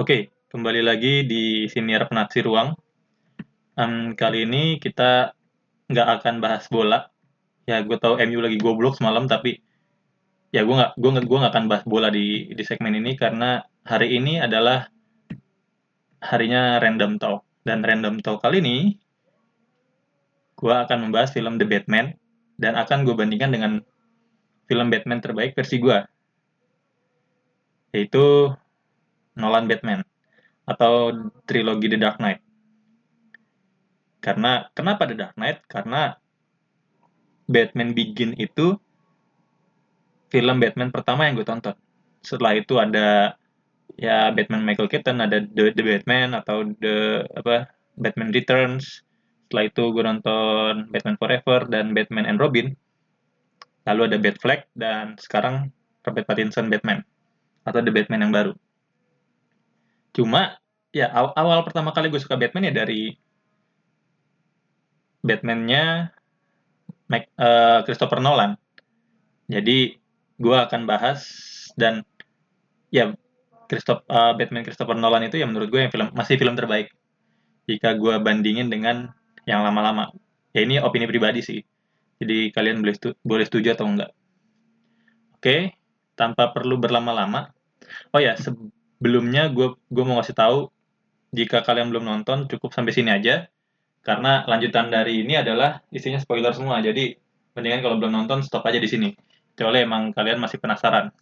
Oke, kembali lagi di Siniar Penaksir Ruang. Um, kali ini kita nggak akan bahas bola. Ya, gue tau MU lagi goblok semalam, tapi ya gue nggak gue gue nggak akan bahas bola di di segmen ini karena hari ini adalah harinya random talk dan random talk kali ini gue akan membahas film The Batman dan akan gue bandingkan dengan film Batman terbaik versi gue yaitu Nolan Batman atau trilogi The Dark Knight. Karena kenapa The Dark Knight? Karena Batman Begin itu film Batman pertama yang gue tonton. Setelah itu ada ya Batman Michael Keaton, ada The, The Batman atau The apa Batman Returns. Setelah itu gue nonton Batman Forever dan Batman and Robin. Lalu ada Batfleck dan sekarang Robert Pattinson Batman atau The Batman yang baru. Cuma ya awal, awal pertama kali gue suka Batman ya dari Batman-nya uh, Christopher Nolan. Jadi gue akan bahas dan ya Christopher uh, Batman Christopher Nolan itu ya menurut gue yang film masih film terbaik. Jika gue bandingin dengan yang lama-lama. Ya ini opini pribadi sih. Jadi kalian boleh setu boleh setuju atau enggak. Oke tanpa perlu berlama-lama. Oh ya sebelumnya gue gue mau ngasih tahu jika kalian belum nonton cukup sampai sini aja karena lanjutan dari ini adalah isinya spoiler semua jadi mendingan kalau belum nonton stop aja di sini kecuali emang kalian masih penasaran.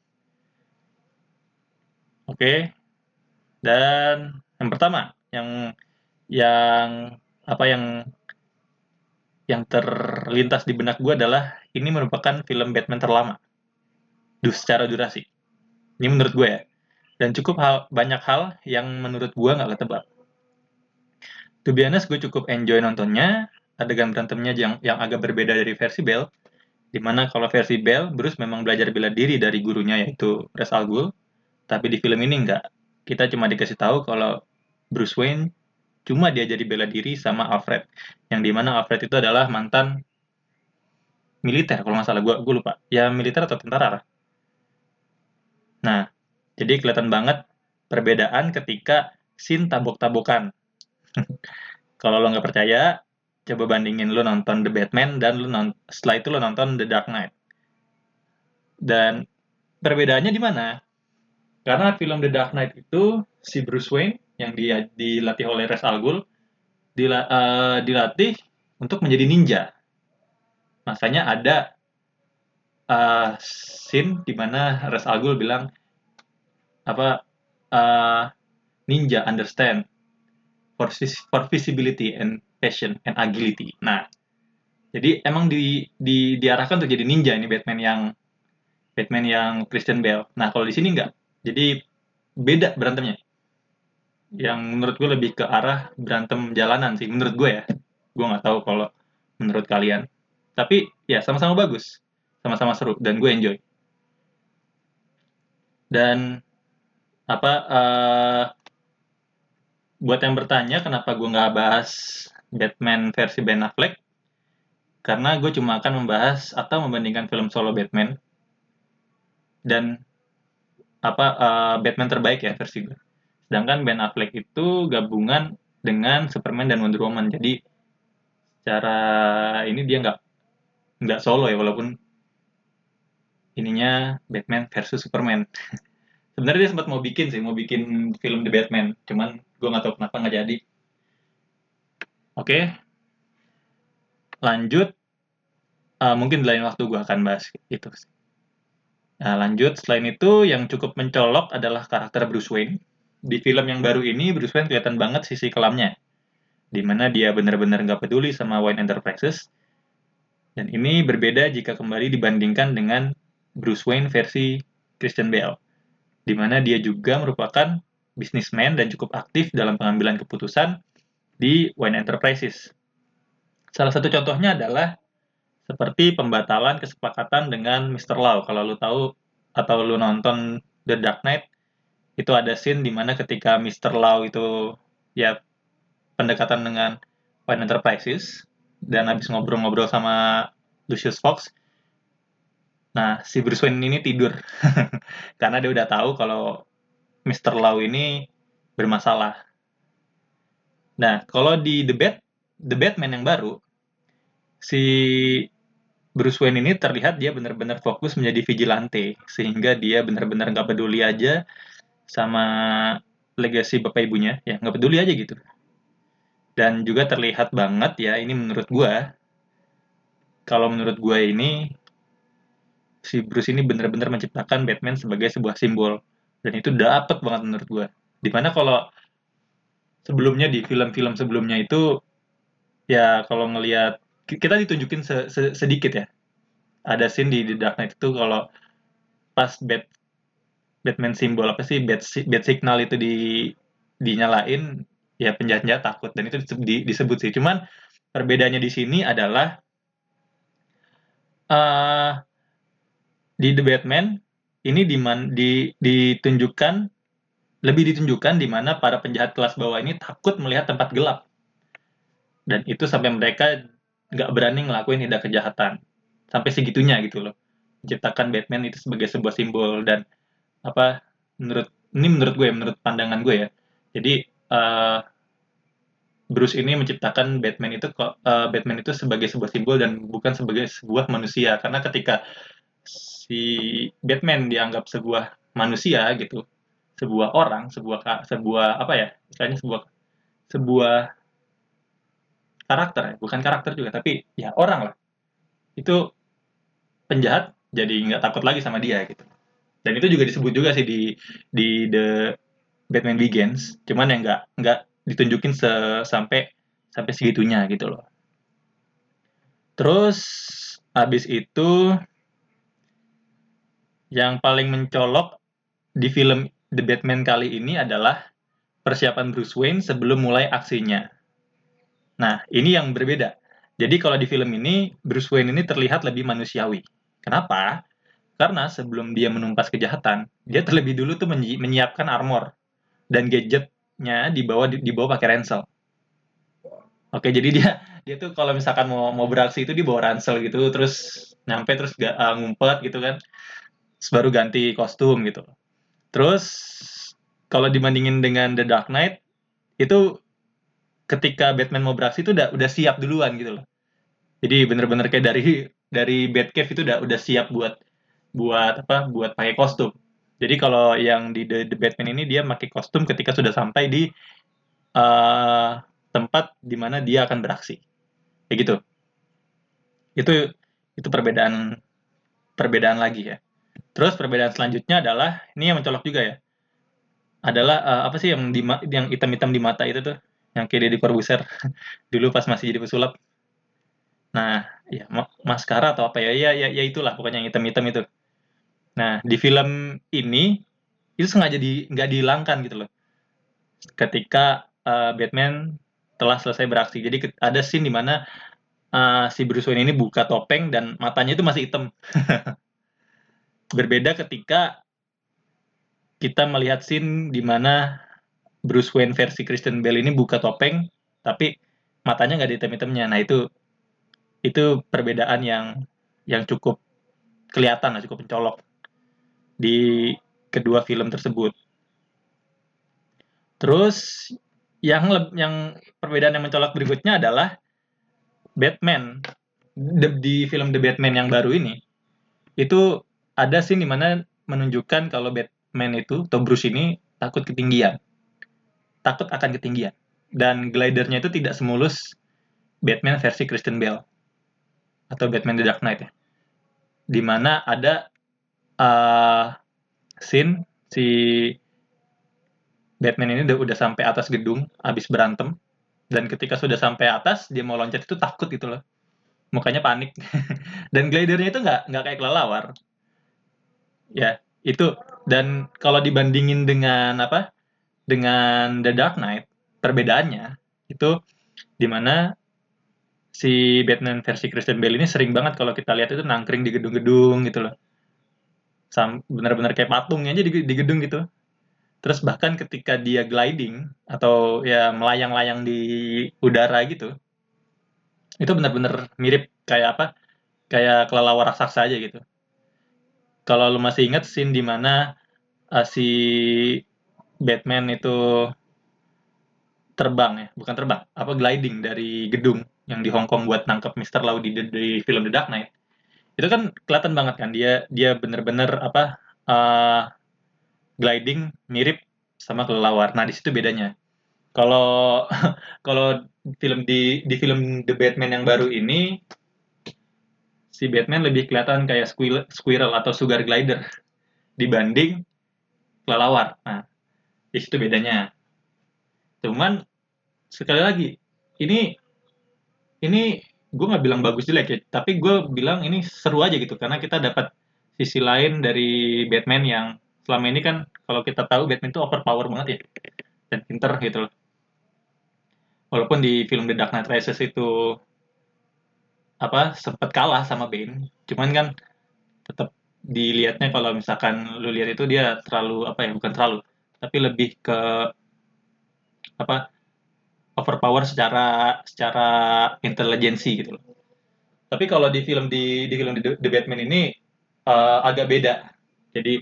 Oke. Dan yang pertama, yang yang apa yang yang terlintas di benak gue adalah ini merupakan film Batman terlama. Dus secara durasi. Ini menurut gue ya. Dan cukup hal, banyak hal yang menurut gue nggak ketebak. To be honest, gue cukup enjoy nontonnya. Adegan berantemnya yang, yang agak berbeda dari versi Bell Di mana kalau versi Bell, Bruce memang belajar bela diri dari gurunya yaitu Ra's al Ghul, tapi di film ini enggak. Kita cuma dikasih tahu kalau Bruce Wayne cuma dia jadi bela diri sama Alfred, yang di mana Alfred itu adalah mantan militer kalau nggak salah gue gue lupa ya militer atau tentara nah jadi kelihatan banget perbedaan ketika scene tabok-tabokan kalau lo nggak percaya coba bandingin lu nonton The Batman dan lu nonton, setelah itu lu nonton The Dark Knight. Dan perbedaannya di mana? Karena film The Dark Knight itu si Bruce Wayne yang dia dilatih oleh Ra's al Ghul dila, uh, dilatih untuk menjadi ninja. Makanya ada uh, scene di mana Ra's al Ghul bilang apa uh, ninja understand for, for visibility and passion and agility. Nah, jadi emang di, di diarahkan untuk jadi ninja ini Batman yang Batman yang Christian Bale. Nah, kalau di sini enggak. Jadi beda berantemnya. Yang menurut gue lebih ke arah berantem jalanan sih, menurut gue ya. Gue nggak tahu kalau menurut kalian. Tapi ya sama-sama bagus, sama-sama seru dan gue enjoy. Dan apa uh, buat yang bertanya kenapa gue nggak bahas Batman versi Ben Affleck karena gue cuma akan membahas atau membandingkan film solo Batman dan apa uh, Batman terbaik ya versi gue. Sedangkan Ben Affleck itu gabungan dengan Superman dan Wonder Woman. Jadi secara ini dia nggak nggak solo ya walaupun ininya Batman versus Superman. Sebenarnya dia sempat mau bikin sih, mau bikin film The Batman, cuman gue nggak tahu kenapa nggak jadi. Oke. Lanjut. Uh, mungkin di lain waktu gue akan bahas itu. Nah, lanjut. Selain itu, yang cukup mencolok adalah karakter Bruce Wayne. Di film yang baru ini, Bruce Wayne kelihatan banget sisi kelamnya. Di mana dia benar-benar nggak peduli sama Wayne Enterprises. Dan ini berbeda jika kembali dibandingkan dengan Bruce Wayne versi Christian Bale. Di mana dia juga merupakan bisnismen dan cukup aktif dalam pengambilan keputusan di Wayne Enterprises. Salah satu contohnya adalah seperti pembatalan kesepakatan dengan Mr. Lau. Kalau lu tahu atau lu nonton The Dark Knight, itu ada scene di mana ketika Mr. Lau itu ya pendekatan dengan Wayne Enterprises dan habis ngobrol-ngobrol sama Lucius Fox. Nah, si Bruce Wayne ini tidur karena dia udah tahu kalau Mr. Lau ini bermasalah. Nah, kalau di The Bat The Batman yang baru, si Bruce Wayne ini terlihat dia benar-benar fokus menjadi vigilante, sehingga dia benar-benar nggak peduli aja sama legasi bapak ibunya, ya nggak peduli aja gitu. Dan juga terlihat banget ya, ini menurut gua, kalau menurut gua ini si Bruce ini benar-benar menciptakan Batman sebagai sebuah simbol. Dan itu dapet banget menurut gua. Di mana kalau sebelumnya di film-film sebelumnya itu ya kalau ngelihat kita ditunjukin se -se sedikit ya. Ada scene di, di Dark Knight itu kalau pas Bat Batman simbol apa sih bat, bat signal itu di dinyalain ya penjahat-penjahat takut. Dan itu di, disebut sih. Cuman perbedaannya di sini adalah uh, di The Batman ini di, ditunjukkan lebih ditunjukkan di mana para penjahat kelas bawah ini takut melihat tempat gelap. Dan itu sampai mereka nggak berani ngelakuin tindak kejahatan. Sampai segitunya gitu loh. Menciptakan Batman itu sebagai sebuah simbol dan apa menurut ini menurut gue menurut pandangan gue ya. Jadi uh, Bruce ini menciptakan Batman itu uh, Batman itu sebagai sebuah simbol dan bukan sebagai sebuah manusia. Karena ketika si Batman dianggap sebuah manusia gitu. Sebuah orang sebuah sebuah apa ya misalnya sebuah sebuah karakter ya bukan karakter juga tapi ya orang lah. Itu penjahat jadi nggak takut lagi sama dia gitu. Dan itu juga disebut juga sih di di the Batman Begins cuman yang nggak nggak ditunjukin se sampai sampai segitunya gitu loh. Terus habis itu yang paling mencolok di film The Batman kali ini adalah persiapan Bruce Wayne sebelum mulai aksinya. Nah, ini yang berbeda. Jadi kalau di film ini, Bruce Wayne ini terlihat lebih manusiawi. Kenapa? Karena sebelum dia menumpas kejahatan, dia terlebih dulu tuh menyiapkan armor dan gadgetnya dibawa dibawa pakai ransel. Oke, jadi dia dia tuh kalau misalkan mau mau beraksi itu dibawa ransel gitu, terus nyampe terus gak, uh, ngumpet gitu kan, baru ganti kostum gitu. Terus kalau dibandingin dengan The Dark Knight itu ketika Batman mau beraksi itu udah udah siap duluan gitu loh. Jadi bener-bener kayak dari dari Batcave itu udah udah siap buat buat apa? Buat pakai kostum. Jadi kalau yang di The, The Batman ini dia pakai kostum ketika sudah sampai di uh, tempat di mana dia akan beraksi. Kayak gitu. Itu itu perbedaan perbedaan lagi ya. Terus perbedaan selanjutnya adalah ini yang mencolok juga ya. Adalah uh, apa sih yang di yang hitam-hitam di mata itu tuh? Yang kayak di Corbuzier dulu pas masih jadi pesulap. Nah, ya maskara atau apa ya, ya ya ya itulah pokoknya yang hitam-hitam itu. Nah, di film ini itu sengaja di nggak dihilangkan gitu loh. Ketika uh, Batman telah selesai beraksi. Jadi ada scene di mana uh, si Bruce Wayne ini buka topeng dan matanya itu masih hitam. Berbeda ketika kita melihat scene di mana Bruce Wayne versi Christian Bale ini buka topeng tapi matanya nggak ada hitam-hitamnya. Nah, itu itu perbedaan yang yang cukup kelihatan, cukup mencolok di kedua film tersebut. Terus yang yang perbedaan yang mencolok berikutnya adalah Batman di film The Batman yang baru ini itu ada sih di mana menunjukkan kalau Batman itu atau Bruce ini takut ketinggian. Takut akan ketinggian. Dan glidernya itu tidak semulus Batman versi Christian Bale. Atau Batman The Dark Knight ya. Di mana ada uh, scene si Batman ini udah, udah sampai atas gedung habis berantem. Dan ketika sudah sampai atas dia mau loncat itu takut gitu loh. Mukanya panik. Dan glidernya itu nggak nggak kayak kelelawar ya itu dan kalau dibandingin dengan apa dengan The Dark Knight perbedaannya itu di mana si Batman versi Christian Bale ini sering banget kalau kita lihat itu nangkring di gedung-gedung gitu loh. Benar-benar kayak patungnya aja di, di gedung gitu. Terus bahkan ketika dia gliding atau ya melayang-layang di udara gitu, itu benar-benar mirip kayak apa? Kayak kelelawar raksasa aja gitu. Kalau lu masih ingat scene di mana uh, si Batman itu terbang ya, bukan terbang, apa gliding dari gedung yang di Hong Kong buat nangkep Mr. Lau di, di film The Dark Knight. Itu kan kelihatan banget kan dia dia bener-bener apa uh, gliding mirip sama kelelawar. Nah, di situ bedanya. Kalau kalau film di di film The Batman yang baru ini si Batman lebih kelihatan kayak squirrel, squirrel atau sugar glider dibanding kelelawar. Nah, di situ bedanya. Cuman sekali lagi ini ini gue nggak bilang bagus jelek ya, tapi gue bilang ini seru aja gitu karena kita dapat sisi lain dari Batman yang selama ini kan kalau kita tahu Batman itu overpower banget ya dan pinter gitu loh. Walaupun di film The Dark Knight Rises itu apa sempat kalah sama Bane, cuman kan tetap dilihatnya kalau misalkan lu lihat itu dia terlalu apa ya bukan terlalu tapi lebih ke apa overpower secara secara intelijensi gitu loh. Tapi kalau di film di di film The, The Batman ini uh, agak beda. Jadi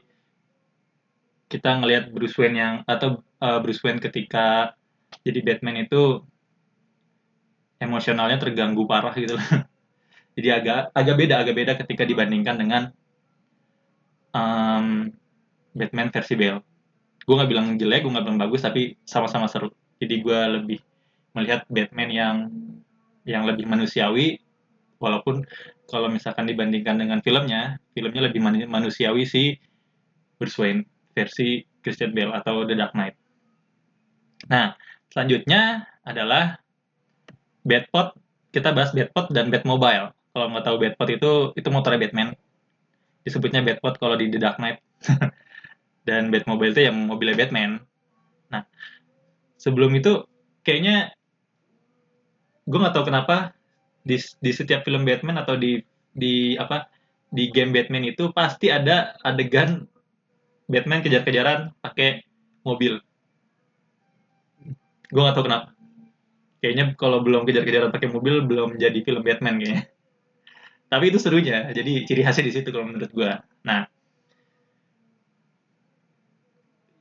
kita ngelihat Bruce Wayne yang atau uh, Bruce Wayne ketika jadi Batman itu emosionalnya terganggu parah gitu loh. jadi agak agak beda agak beda ketika dibandingkan dengan um, Batman versi Bale. Gue nggak bilang jelek, gue nggak bilang bagus, tapi sama-sama seru. Jadi gue lebih melihat Batman yang yang lebih manusiawi walaupun kalau misalkan dibandingkan dengan filmnya filmnya lebih manusiawi si Bruce Wayne versi Christian Bale atau The Dark Knight. Nah selanjutnya adalah Batpod kita bahas Batpod dan Batmobile kalau nggak tahu Batpod itu itu motornya Batman disebutnya Batpod kalau di The Dark Knight dan Batmobile itu yang mobilnya Batman nah sebelum itu kayaknya gue nggak tahu kenapa di di setiap film Batman atau di di apa di game Batman itu pasti ada adegan Batman kejar-kejaran pakai mobil. Gue nggak tahu kenapa. Kayaknya kalau belum kejar-kejaran pakai mobil belum jadi film Batman kayaknya. Tapi itu serunya. Jadi ciri khasnya di situ kalau menurut gue. Nah,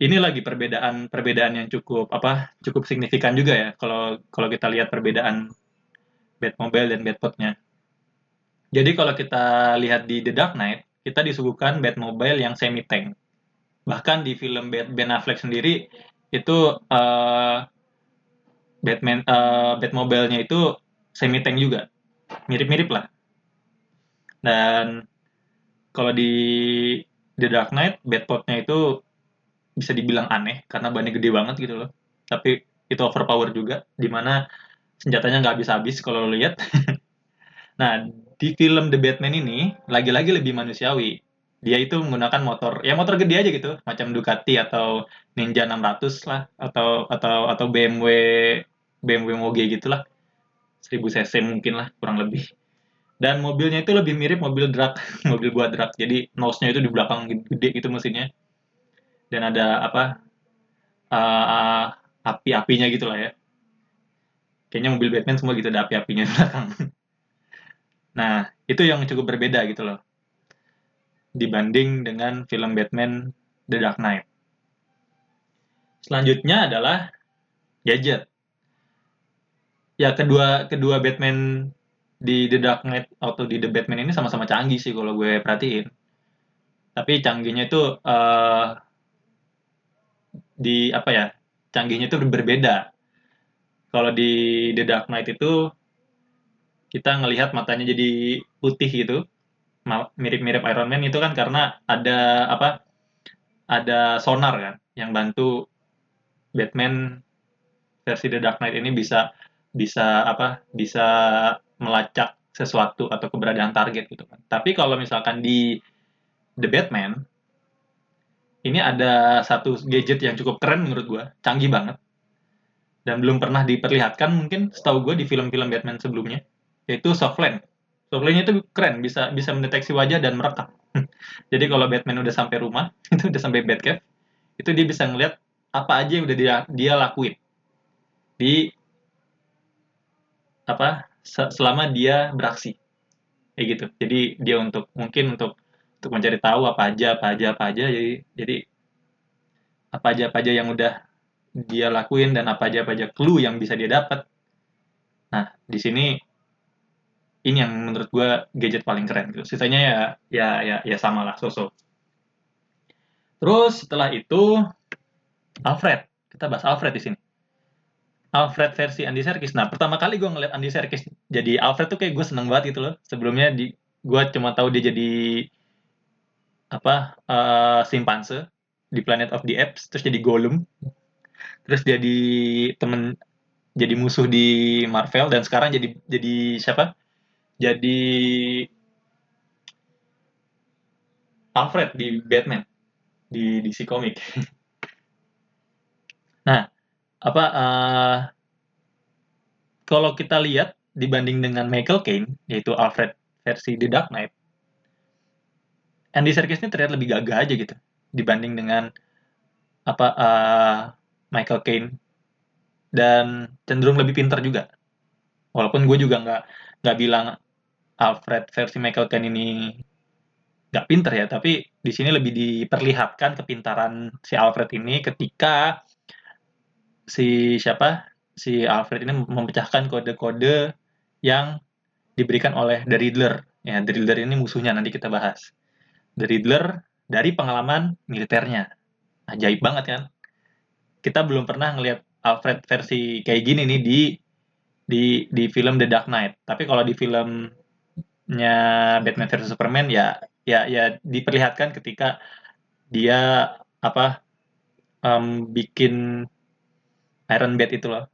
ini lagi perbedaan perbedaan yang cukup apa cukup signifikan juga ya kalau kalau kita lihat perbedaan Batmobile dan Batpodnya. Jadi kalau kita lihat di The Dark Knight, kita disuguhkan Batmobile yang semi tank. Bahkan di film Ben Affleck sendiri itu uh, Batman uh, Batmobile-nya itu semi tank juga. Mirip-mirip lah. Dan kalau di The Dark Knight, Batpodnya itu bisa dibilang aneh karena bannya gede banget gitu loh. Tapi itu overpower juga di mana senjatanya nggak habis-habis kalau lo lihat. Nah di film The Batman ini lagi-lagi lebih manusiawi. Dia itu menggunakan motor ya motor gede aja gitu macam Ducati atau Ninja 600 lah atau atau atau BMW BMW Moge gitulah. 1000 cc mungkin lah kurang lebih dan mobilnya itu lebih mirip mobil drag mobil buat drag. Jadi nose-nya itu di belakang gede gitu mesinnya. Dan ada apa uh, api-apinya gitu lah ya. Kayaknya mobil Batman semua gitu ada api-apinya di belakang. Nah itu yang cukup berbeda gitu loh. Dibanding dengan film Batman The Dark Knight. Selanjutnya adalah gadget. Ya kedua kedua Batman di The Dark Knight atau di The Batman ini sama-sama canggih sih kalau gue perhatiin tapi canggihnya itu uh, di apa ya canggihnya itu berbeda. Kalau di The Dark Knight itu kita ngelihat matanya jadi putih gitu, mirip-mirip Iron Man itu kan karena ada apa? Ada sonar kan yang bantu Batman versi The Dark Knight ini bisa bisa apa? Bisa melacak sesuatu atau keberadaan target gitu kan. Tapi kalau misalkan di The Batman ini ada satu gadget yang cukup keren menurut gue, canggih banget. Dan belum pernah diperlihatkan mungkin setahu gue di film-film Batman sebelumnya, yaitu softland. Softlandnya itu keren, bisa bisa mendeteksi wajah dan merekam. Jadi kalau Batman udah sampai rumah, itu udah sampai Batcave, itu dia bisa ngeliat apa aja yang udah dia dia lakuin di apa selama dia beraksi. Kayak gitu. Jadi dia untuk mungkin untuk untuk mencari tahu apa aja apa aja apa aja. Jadi jadi apa aja apa aja yang udah dia lakuin dan apa aja apa aja clue yang bisa dia dapat nah di sini ini yang menurut gue gadget paling keren gitu sisanya ya ya ya ya sama lah sosok terus setelah itu Alfred. Kita bahas Alfred di sini Alfred versi Andy Serkis. Nah, pertama kali gue ngeliat Andy Serkis jadi Alfred tuh kayak gue seneng banget gitu loh. Sebelumnya di gue cuma tahu dia jadi apa uh, simpanse di Planet of the Apes, terus jadi Gollum, terus jadi temen jadi musuh di Marvel dan sekarang jadi jadi siapa? Jadi Alfred di Batman di DC Comic. nah, apa uh, kalau kita lihat dibanding dengan Michael Caine yaitu Alfred versi The Dark Knight Andy Serkis ini terlihat lebih gagah aja gitu dibanding dengan apa uh, Michael Caine. Dan cenderung lebih pintar juga. Walaupun gue juga nggak nggak bilang Alfred versi Michael Caine ini nggak pinter ya tapi di sini lebih diperlihatkan kepintaran si Alfred ini ketika si siapa si Alfred ini memecahkan kode-kode yang diberikan oleh The Riddler. Ya, The Riddler ini musuhnya nanti kita bahas. The Riddler dari pengalaman militernya. Ajaib banget kan? Kita belum pernah ngelihat Alfred versi kayak gini nih di di di film The Dark Knight. Tapi kalau di filmnya Batman versus Superman ya ya ya diperlihatkan ketika dia apa um, bikin Iron Bat itu loh.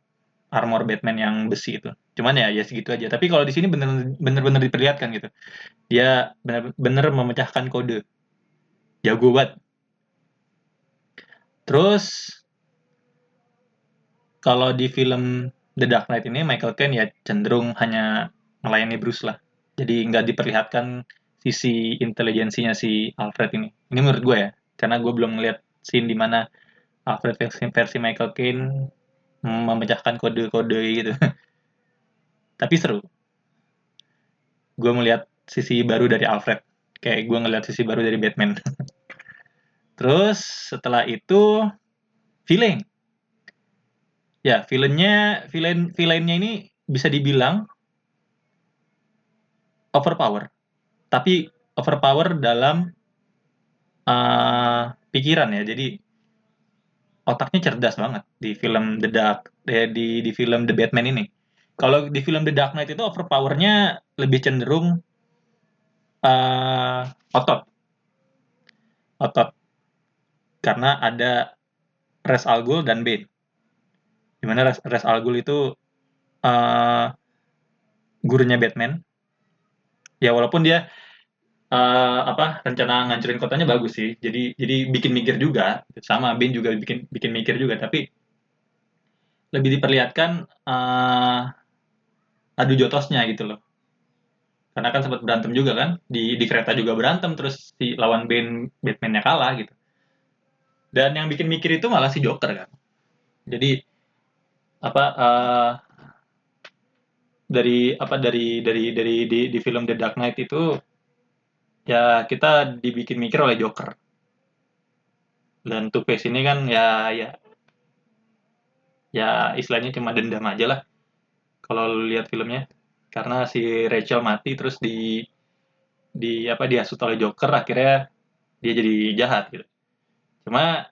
Armor Batman yang besi itu. Cuman ya ya segitu aja. Tapi kalau di sini bener bener diperlihatkan gitu. Dia bener bener memecahkan kode. Jago banget. Terus kalau di film The Dark Knight ini Michael Caine ya cenderung hanya melayani Bruce lah. Jadi nggak diperlihatkan sisi intelijensinya si Alfred ini. Ini menurut gue ya. Karena gue belum ngeliat scene di mana Alfred versi, versi Michael Caine memecahkan kode-kode gitu. Tapi seru. Gue melihat sisi baru dari Alfred. Kayak gue ngeliat sisi baru dari Batman. Terus setelah itu villain. Ya, villainnya, villain, villainnya ini bisa dibilang overpower. Tapi overpower dalam uh, pikiran ya. Jadi otaknya cerdas banget di film The Dark eh, di di film The Batman ini. Kalau di film The Dark Knight itu overpowernya lebih cenderung uh, otot, otot, karena ada Res Al Ghul dan Bane. Di mana Res, Res Al Ghul itu uh, gurunya Batman. Ya walaupun dia uh, apa rencana ngancurin kotanya bagus sih. Jadi jadi bikin mikir juga. Sama Ben juga bikin bikin mikir juga. Tapi lebih diperlihatkan uh, adu jotosnya gitu loh. Karena kan sempat berantem juga kan di di kereta juga berantem terus si lawan Ben Batman-nya kalah gitu. Dan yang bikin mikir itu malah si Joker kan. Jadi apa uh, dari apa dari dari dari di, di film The Dark Knight itu ya kita dibikin mikir oleh Joker. Dan Two Face ini kan ya ya ya istilahnya cuma dendam aja lah kalau lihat filmnya karena si Rachel mati terus di di apa diasut oleh Joker akhirnya dia jadi jahat gitu. Cuma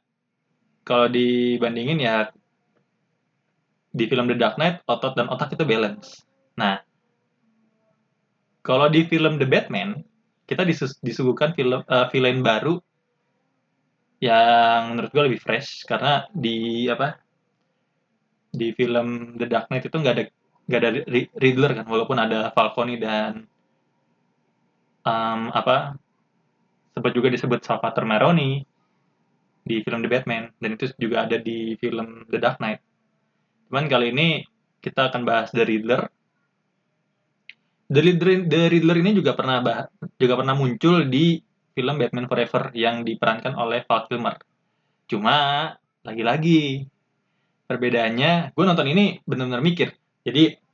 kalau dibandingin ya di film The Dark Knight otot dan otak itu balance. Nah, kalau di film The Batman kita disuguhkan film uh, villain baru yang menurut gue lebih fresh karena di apa di film The Dark Knight itu nggak ada nggak ada Riddler kan walaupun ada Falcone dan um, apa sempat juga disebut Salvatore Maroni di film The Batman dan itu juga ada di film The Dark Knight. Cuman kali ini kita akan bahas The Riddler The Riddler, The Riddler ini juga pernah bah, juga pernah muncul di film Batman Forever yang diperankan oleh Val Kilmer. Cuma lagi-lagi perbedaannya, gue nonton ini benar-benar mikir. Jadi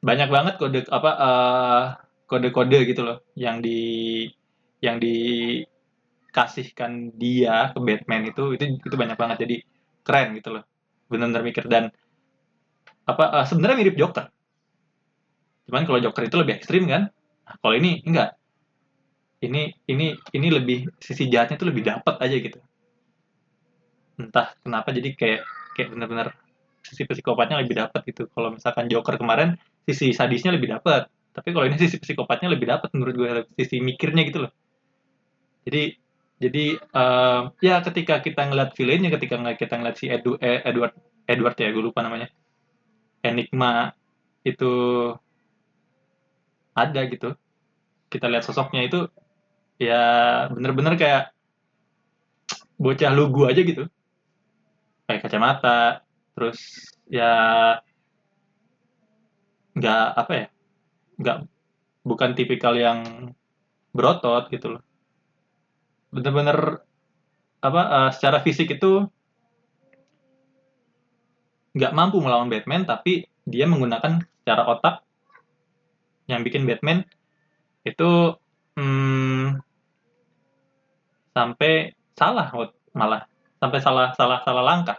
banyak banget kode apa uh, kode-kode gitu loh yang di yang dikasihkan dia ke Batman itu itu itu banyak banget jadi keren gitu loh benar-benar mikir dan apa uh, sebenarnya mirip Joker cuman kalau Joker itu lebih ekstrim kan? Nah, kalau ini enggak. Ini ini ini lebih sisi jahatnya tuh lebih dapat aja gitu. Entah kenapa jadi kayak kayak benar-benar sisi psikopatnya lebih dapat gitu. Kalau misalkan Joker kemarin sisi sadisnya lebih dapat tapi kalau ini sisi psikopatnya lebih dapat menurut gue sisi mikirnya gitu loh. Jadi jadi uh, ya ketika kita ngeliat villainnya ketika kita ngeliat si Edu, eh, Edward Edward ya gue lupa namanya. Enigma itu ada gitu. Kita lihat sosoknya itu ya bener-bener kayak bocah lugu aja gitu. Kayak kacamata terus ya nggak apa ya nggak bukan tipikal yang berotot gitu loh. Bener-bener apa uh, secara fisik itu nggak mampu melawan Batman tapi dia menggunakan secara otak yang bikin Batman itu hmm, sampai salah malah. Sampai salah salah salah langkah.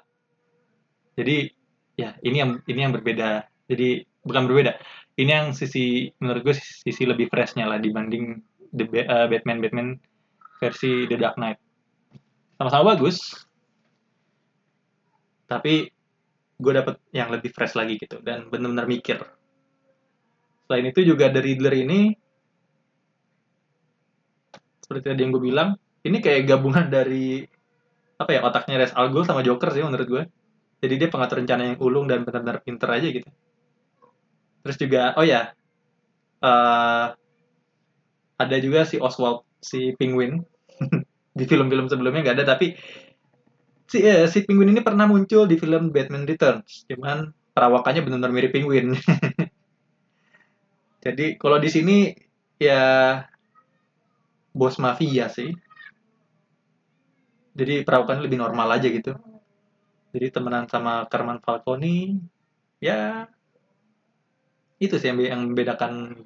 Jadi ya ini yang ini yang berbeda. Jadi bukan berbeda. Ini yang sisi menurut gue sisi lebih freshnya lah dibanding the uh, Batman Batman versi The Dark Knight. Sama-sama bagus. Tapi gue dapet yang lebih fresh lagi gitu. Dan benar-benar mikir selain itu juga dari Riddler ini seperti tadi yang gue bilang ini kayak gabungan dari apa ya otaknya Res Al Ghul sama Joker sih menurut gue jadi dia pengatur rencana yang ulung dan benar-benar pinter aja gitu. Terus juga oh ya uh, ada juga si Oswald si Penguin. Di film-film sebelumnya nggak ada tapi si uh, si Penguin ini pernah muncul di film Batman Returns. Cuman perawakannya benar-benar mirip Penguin jadi kalau di sini ya bos mafia sih. Jadi perawakannya lebih normal aja gitu. Jadi temenan sama Carmen Falcone ya itu sih yang, yang membedakan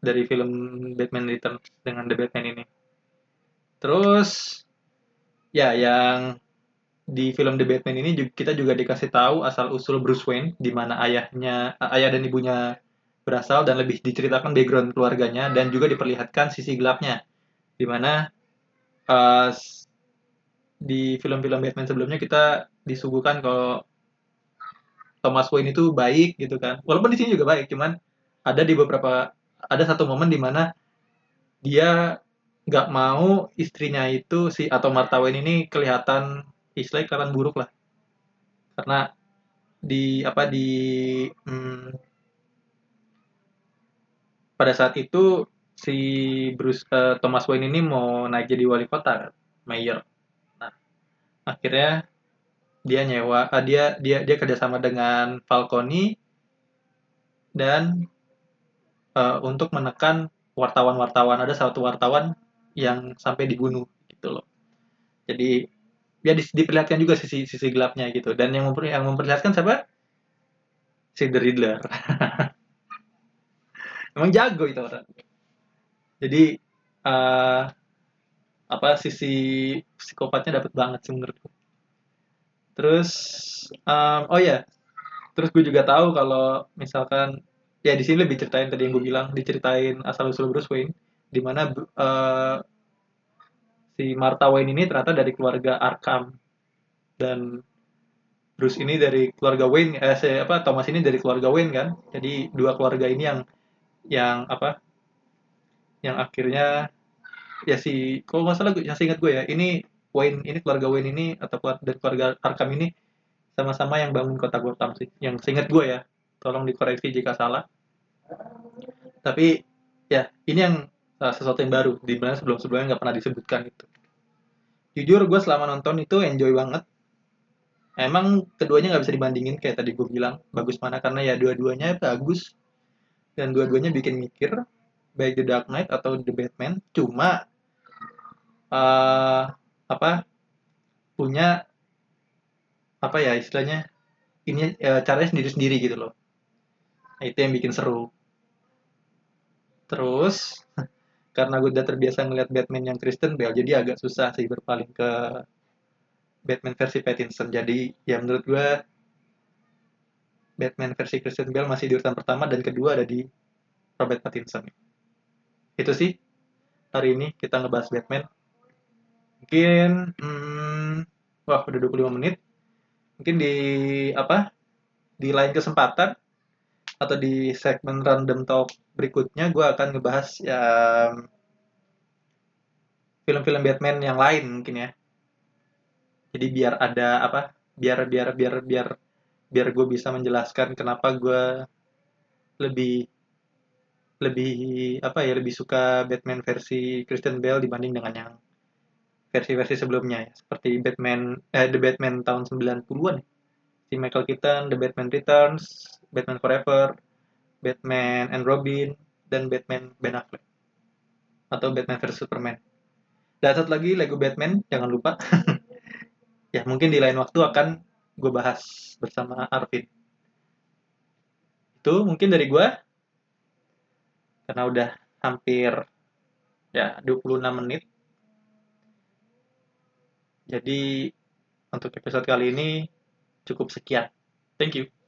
dari film Batman Returns dengan The Batman ini. Terus ya yang di film The Batman ini kita juga dikasih tahu asal usul Bruce Wayne di mana ayahnya ayah dan ibunya berasal dan lebih diceritakan background keluarganya dan juga diperlihatkan sisi gelapnya di mana uh, di film-film Batman sebelumnya kita disuguhkan kalau Thomas Wayne itu baik gitu kan. Walaupun di sini juga baik, cuman ada di beberapa ada satu momen di mana dia nggak mau istrinya itu si atau Martha Wayne ini kelihatan istilahnya kelihatan buruk lah. Karena di apa di hmm, pada saat itu si Bruce uh, Thomas Wayne ini mau naik jadi wali kota mayor. Akhirnya dia nyewa uh, dia dia dia kerjasama dengan Falconi dan uh, untuk menekan wartawan-wartawan. Ada satu wartawan yang sampai dibunuh gitu loh. Jadi ya di, diperlihatkan juga sisi sisi gelapnya gitu. Dan yang memper, yang memperlihatkan siapa? Si The Riddler emang jago itu orang. Jadi uh, apa sisi psikopatnya dapat banget sih menurutku. Terus um, oh ya terus gue juga tahu kalau misalkan ya di sini lebih ceritain tadi yang gue bilang diceritain asal usul Bruce Wayne di mana uh, si Martha Wayne ini ternyata dari keluarga Arkham. Dan Bruce ini dari keluarga Wayne eh apa Thomas ini dari keluarga Wayne kan. Jadi dua keluarga ini yang yang apa? Yang akhirnya ya si kalau nggak salah yang ingat gue ya ini Wayne ini keluarga Wayne ini atau dari keluarga Arkham ini sama-sama yang bangun kota Gotham sih. Yang seingat gue ya tolong dikoreksi jika salah. Tapi ya ini yang uh, sesuatu yang baru di mana sebelum-sebelumnya nggak pernah disebutkan itu jujur gue selama nonton itu enjoy banget. Emang keduanya nggak bisa dibandingin kayak tadi gue bilang bagus mana karena ya dua-duanya bagus dan dua-duanya bikin mikir baik The Dark Knight atau The Batman cuma uh, apa punya apa ya istilahnya ini uh, caranya sendiri-sendiri gitu loh. Nah, itu yang bikin seru. Terus karena gue udah terbiasa ngeliat Batman yang Kristen Bell jadi agak susah sih berpaling ke Batman versi Pattinson. Jadi ya menurut gue Batman versi Christian Bale masih di urutan pertama dan kedua ada di Robert Pattinson. Itu sih hari ini kita ngebahas Batman. Mungkin hmm, wah udah 25 menit. Mungkin di apa? Di lain kesempatan atau di segmen random talk berikutnya gue akan ngebahas ya film-film Batman yang lain mungkin ya jadi biar ada apa biar biar biar biar biar gue bisa menjelaskan kenapa gue lebih lebih apa ya lebih suka Batman versi Christian Bale dibanding dengan yang versi-versi sebelumnya ya. seperti Batman eh, The Batman tahun 90-an si Michael Keaton The Batman Returns Batman Forever Batman and Robin dan Batman Ben Affleck. Atau Batman versus Superman. Dan satu lagi Lego Batman jangan lupa. Ya mungkin di lain waktu akan gue bahas bersama Arvin. Itu mungkin dari gue karena udah hampir ya 26 menit. Jadi untuk episode kali ini cukup sekian. Thank you